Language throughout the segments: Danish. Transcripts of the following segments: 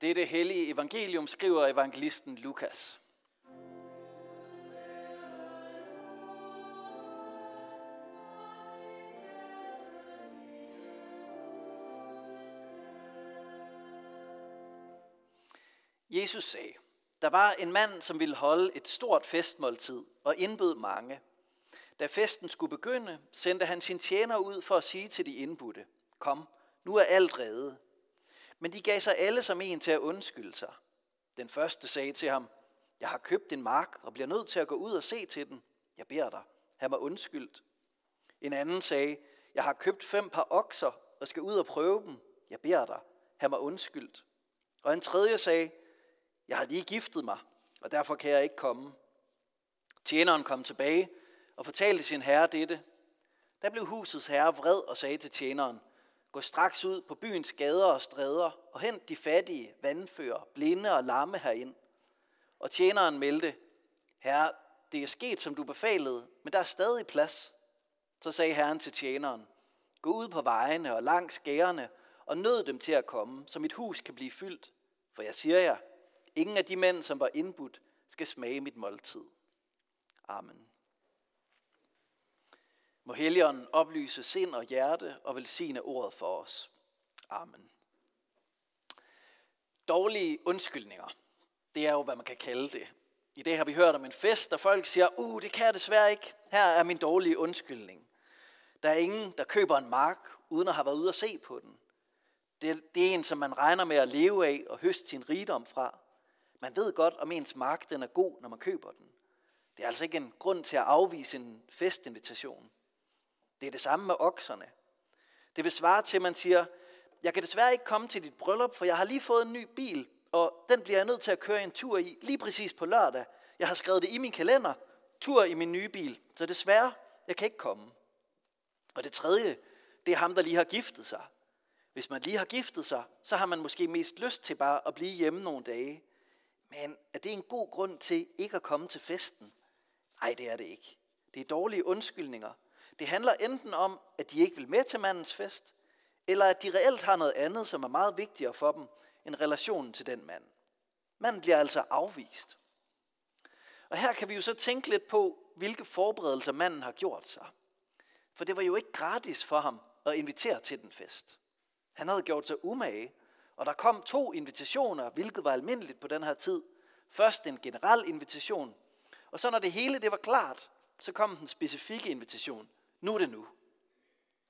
Dette hellige evangelium skriver evangelisten Lukas. Jesus sagde, der var en mand, som ville holde et stort festmåltid og indbød mange. Da festen skulle begynde, sendte han sin tjener ud for at sige til de indbudte, kom, nu er alt reddet. Men de gav sig alle som en til at undskylde sig. Den første sagde til ham, jeg har købt en mark og bliver nødt til at gå ud og se til den. Jeg beder dig, have mig undskyldt. En anden sagde, jeg har købt fem par okser og skal ud og prøve dem. Jeg beder dig, have mig undskyldt. Og en tredje sagde, jeg har lige giftet mig, og derfor kan jeg ikke komme. Tjeneren kom tilbage og fortalte sin herre dette. Der blev husets herre vred og sagde til tjeneren, gå straks ud på byens gader og stræder og hent de fattige, vandfører, blinde og lamme herind. Og tjeneren meldte, herre, det er sket, som du befalede, men der er stadig plads. Så sagde herren til tjeneren, gå ud på vejene og langs gærerne og nød dem til at komme, så mit hus kan blive fyldt. For jeg siger jer, ingen af de mænd, som var indbudt, skal smage mit måltid. Amen. Må Helligånden oplyse sind og hjerte og velsigne ordet for os. Amen. Dårlige undskyldninger. Det er jo, hvad man kan kalde det. I dag har vi hørt om en fest, der folk siger, uh, det kan jeg desværre ikke. Her er min dårlige undskyldning. Der er ingen, der køber en mark, uden at have været ude at se på den. Det, det er en, som man regner med at leve af og høste sin rigdom fra. Man ved godt, om ens mark den er god, når man køber den. Det er altså ikke en grund til at afvise en festinvitation. Det er det samme med okserne. Det vil svare til, at man siger, jeg kan desværre ikke komme til dit bryllup, for jeg har lige fået en ny bil, og den bliver jeg nødt til at køre en tur i lige præcis på lørdag. Jeg har skrevet det i min kalender, tur i min nye bil, så desværre, jeg kan ikke komme. Og det tredje, det er ham, der lige har giftet sig. Hvis man lige har giftet sig, så har man måske mest lyst til bare at blive hjemme nogle dage. Men er det en god grund til ikke at komme til festen? Nej, det er det ikke. Det er dårlige undskyldninger. Det handler enten om, at de ikke vil med til mandens fest, eller at de reelt har noget andet, som er meget vigtigere for dem, end relationen til den mand. Manden bliver altså afvist. Og her kan vi jo så tænke lidt på, hvilke forberedelser manden har gjort sig. For det var jo ikke gratis for ham at invitere til den fest. Han havde gjort sig umage, og der kom to invitationer, hvilket var almindeligt på den her tid. Først en generel invitation, og så når det hele det var klart, så kom den specifikke invitation. Nu er det nu.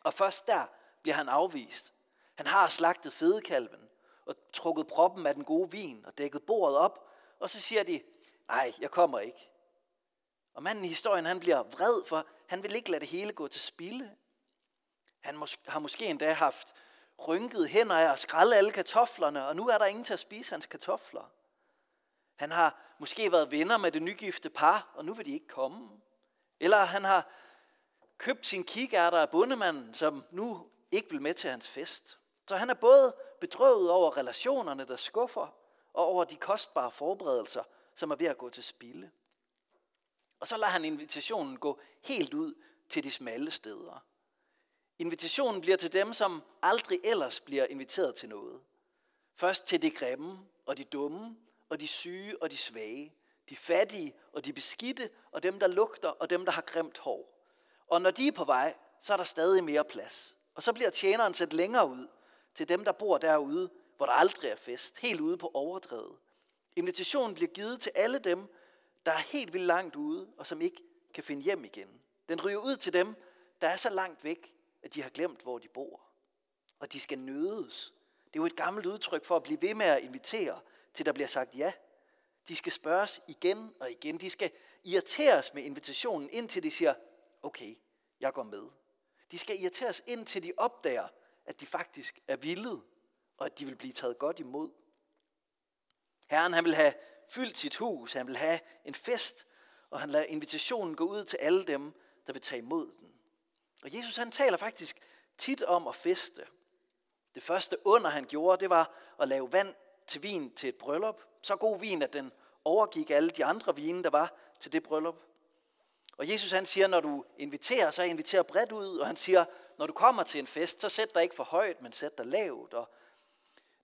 Og først der bliver han afvist. Han har slagtet fedekalven og trukket proppen af den gode vin og dækket bordet op, og så siger de, nej, jeg kommer ikke. Og manden i historien, han bliver vred, for han vil ikke lade det hele gå til spilde. Han mås- har måske endda haft rynket hænder af at skralde alle kartoflerne, og nu er der ingen til at spise hans kartofler. Han har måske været venner med det nygifte par, og nu vil de ikke komme. Eller han har købt sin kikærter af bundemanden, som nu ikke vil med til hans fest. Så han er både bedrøvet over relationerne, der skuffer, og over de kostbare forberedelser, som er ved at gå til spilde. Og så lader han invitationen gå helt ud til de smalle steder. Invitationen bliver til dem, som aldrig ellers bliver inviteret til noget. Først til de grimme og de dumme og de syge og de svage. De fattige og de beskidte og dem, der lugter og dem, der har grimt hår. Og når de er på vej, så er der stadig mere plads. Og så bliver tjeneren sat længere ud til dem, der bor derude, hvor der aldrig er fest, helt ude på overdrevet. Invitationen bliver givet til alle dem, der er helt vildt langt ude, og som ikke kan finde hjem igen. Den ryger ud til dem, der er så langt væk, at de har glemt, hvor de bor. Og de skal nødes. Det er jo et gammelt udtryk for at blive ved med at invitere, til der bliver sagt ja. De skal spørges igen og igen. De skal irriteres med invitationen, indtil de siger, okay, jeg går med. De skal irriteres ind, til de opdager, at de faktisk er vilde, og at de vil blive taget godt imod. Herren han vil have fyldt sit hus, han vil have en fest, og han lader invitationen gå ud til alle dem, der vil tage imod den. Og Jesus han taler faktisk tit om at feste. Det første under han gjorde, det var at lave vand til vin til et bryllup. Så god vin, at den overgik alle de andre vine, der var til det bryllup. Og Jesus han siger, når du inviterer, så inviterer bredt ud, og han siger, når du kommer til en fest, så sæt dig ikke for højt, men sæt dig lavt. Og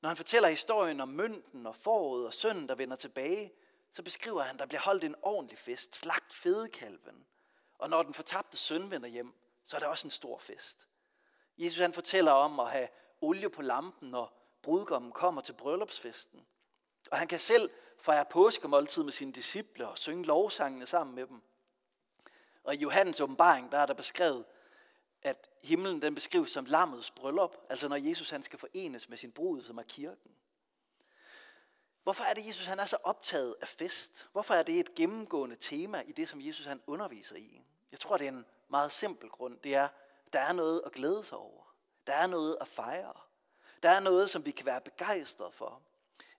Når han fortæller historien om mønten og foråret og sønnen, der vender tilbage, så beskriver han, at der bliver holdt en ordentlig fest, slagt fedekalven. Og når den fortabte søn vender hjem, så er der også en stor fest. Jesus han fortæller om at have olie på lampen, når brudgommen kommer til bryllupsfesten. Og han kan selv fejre påskemåltid med sine disciple og synge lovsangene sammen med dem. Og i Johannes åbenbaring, der er der beskrevet, at himlen den beskrives som lammets bryllup, altså når Jesus han skal forenes med sin brud, som er kirken. Hvorfor er det, Jesus han er så optaget af fest? Hvorfor er det et gennemgående tema i det, som Jesus han underviser i? Jeg tror, det er en meget simpel grund. Det er, der er noget at glæde sig over. Der er noget at fejre. Der er noget, som vi kan være begejstrede for.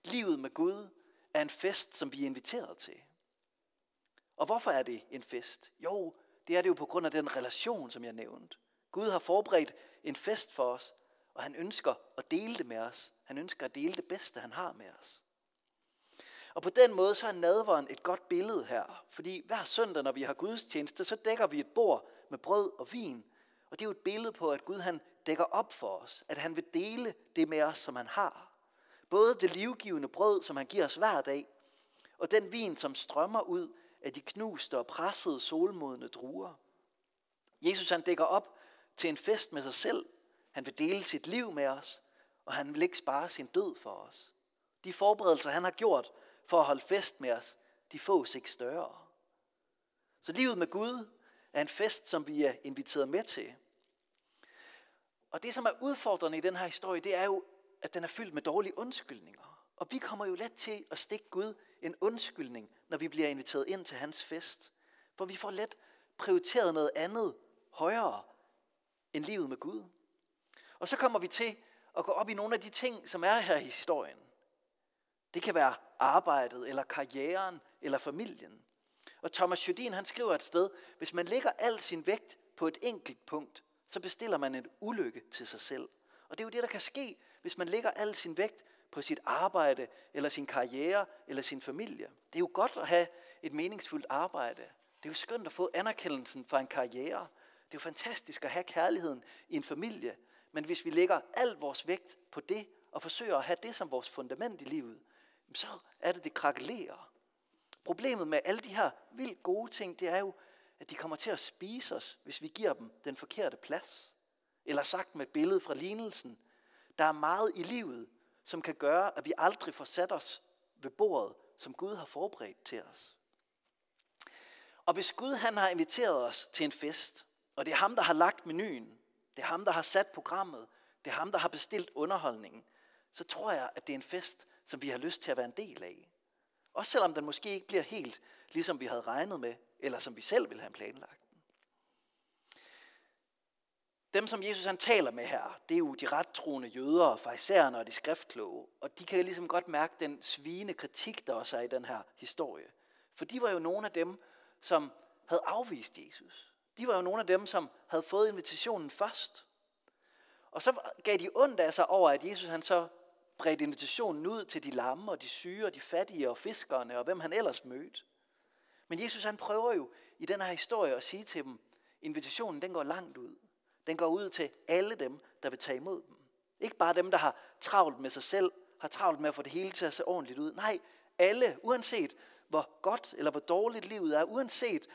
Livet med Gud er en fest, som vi er inviteret til. Og hvorfor er det en fest? Jo, det er det jo på grund af den relation, som jeg nævnte. Gud har forberedt en fest for os, og han ønsker at dele det med os. Han ønsker at dele det bedste, han har med os. Og på den måde så er nadveren et godt billede her, fordi hver søndag, når vi har gudstjeneste, så dækker vi et bord med brød og vin. Og det er jo et billede på, at Gud han dækker op for os, at han vil dele det med os, som han har. Både det livgivende brød, som han giver os hver dag, og den vin, som strømmer ud af de knuste og pressede solmodne druer. Jesus han dækker op til en fest med sig selv. Han vil dele sit liv med os, og han vil ikke spare sin død for os. De forberedelser, han har gjort for at holde fest med os, de fås ikke større. Så livet med Gud er en fest, som vi er inviteret med til. Og det, som er udfordrende i den her historie, det er jo, at den er fyldt med dårlige undskyldninger. Og vi kommer jo let til at stikke Gud en undskyldning, når vi bliver inviteret ind til hans fest. For vi får let prioriteret noget andet højere end livet med Gud. Og så kommer vi til at gå op i nogle af de ting, som er her i historien. Det kan være arbejdet, eller karrieren, eller familien. Og Thomas Jodin, han skriver et sted, hvis man lægger al sin vægt på et enkelt punkt, så bestiller man en ulykke til sig selv. Og det er jo det, der kan ske, hvis man lægger al sin vægt på sit arbejde, eller sin karriere, eller sin familie. Det er jo godt at have et meningsfuldt arbejde. Det er jo skønt at få anerkendelsen for en karriere. Det er jo fantastisk at have kærligheden i en familie. Men hvis vi lægger al vores vægt på det, og forsøger at have det som vores fundament i livet, så er det, det krakelerer. Problemet med alle de her vildt gode ting, det er jo, at de kommer til at spise os, hvis vi giver dem den forkerte plads. Eller sagt med et billede fra lignelsen, der er meget i livet, som kan gøre, at vi aldrig får sat os ved bordet, som Gud har forberedt til os. Og hvis Gud han har inviteret os til en fest, og det er ham, der har lagt menuen, det er ham, der har sat programmet, det er ham, der har bestilt underholdningen, så tror jeg, at det er en fest, som vi har lyst til at være en del af. Også selvom den måske ikke bliver helt, ligesom vi havde regnet med, eller som vi selv ville have planlagt. Dem, som Jesus han taler med her, det er jo de rettroende jøder og farisæerne og de skriftkloge. Og de kan ligesom godt mærke den svine kritik, der også er i den her historie. For de var jo nogle af dem, som havde afvist Jesus. De var jo nogle af dem, som havde fået invitationen først. Og så gav de ondt af sig over, at Jesus han så bredte invitationen ud til de lamme og de syge og de fattige og fiskerne og hvem han ellers mødte. Men Jesus han prøver jo i den her historie at sige til dem, invitationen den går langt ud. Den går ud til alle dem, der vil tage imod dem. Ikke bare dem, der har travlt med sig selv, har travlt med at få det hele til at se ordentligt ud. Nej, alle, uanset hvor godt eller hvor dårligt livet er, uanset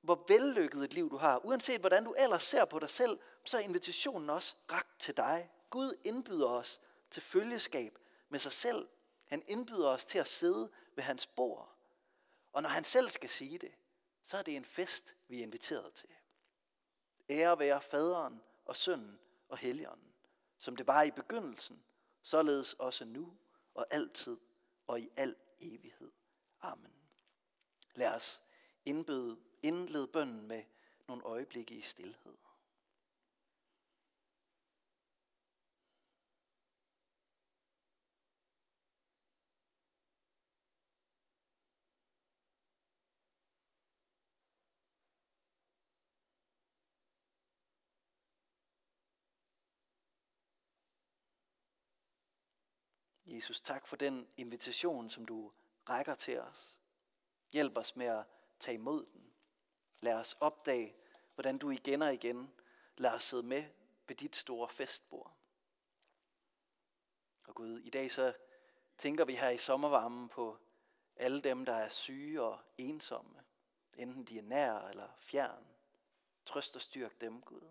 hvor vellykket et liv du har, uanset hvordan du ellers ser på dig selv, så er invitationen også rakt til dig. Gud indbyder os til følgeskab med sig selv. Han indbyder os til at sidde ved hans bord. Og når han selv skal sige det, så er det en fest, vi er inviteret til. Ære være faderen og sønnen og helligånden, som det var i begyndelsen, således også nu og altid og i al evighed. Amen. Lad os indbyde, indlede bønden med nogle øjeblikke i stillhed. Jesus, tak for den invitation, som du rækker til os. Hjælp os med at tage imod den. Lad os opdage, hvordan du igen og igen lader os sidde med ved dit store festbord. Og Gud, i dag så tænker vi her i sommervarmen på alle dem, der er syge og ensomme, enten de er nær eller fjern. Trøst og styrk dem, Gud.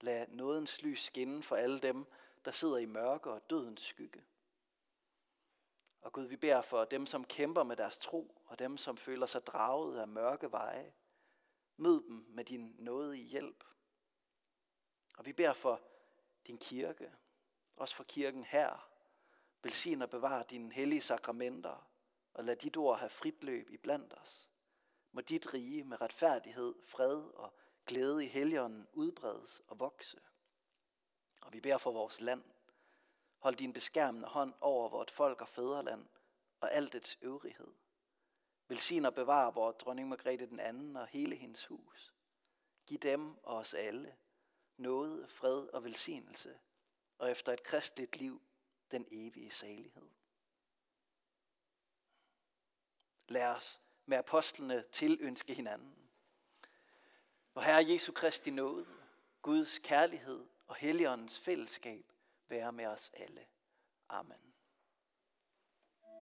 Lad nådens lys skinne for alle dem, der sidder i mørke og dødens skygge. Og Gud, vi beder for dem, som kæmper med deres tro, og dem, som føler sig draget af mørke veje. Mød dem med din nådige hjælp. Og vi beder for din kirke, også for kirken her. Velsign og bevar dine hellige sakramenter, og lad dit ord have frit løb i blandt os. Må dit rige med retfærdighed, fred og glæde i helligånden udbredes og vokse. Og vi beder for vores land. Hold din beskærmende hånd over vort folk og fædreland og alt dets øvrighed. Velsign og bevare vores dronning Margrethe den anden og hele hendes hus. Giv dem og os alle noget, fred og velsignelse, og efter et kristligt liv den evige salighed. Lad os med apostlene tilønske hinanden. Hvor Herre Jesu Kristi nåde, Guds kærlighed og Helligåndens fællesskab være med os alle. Amen.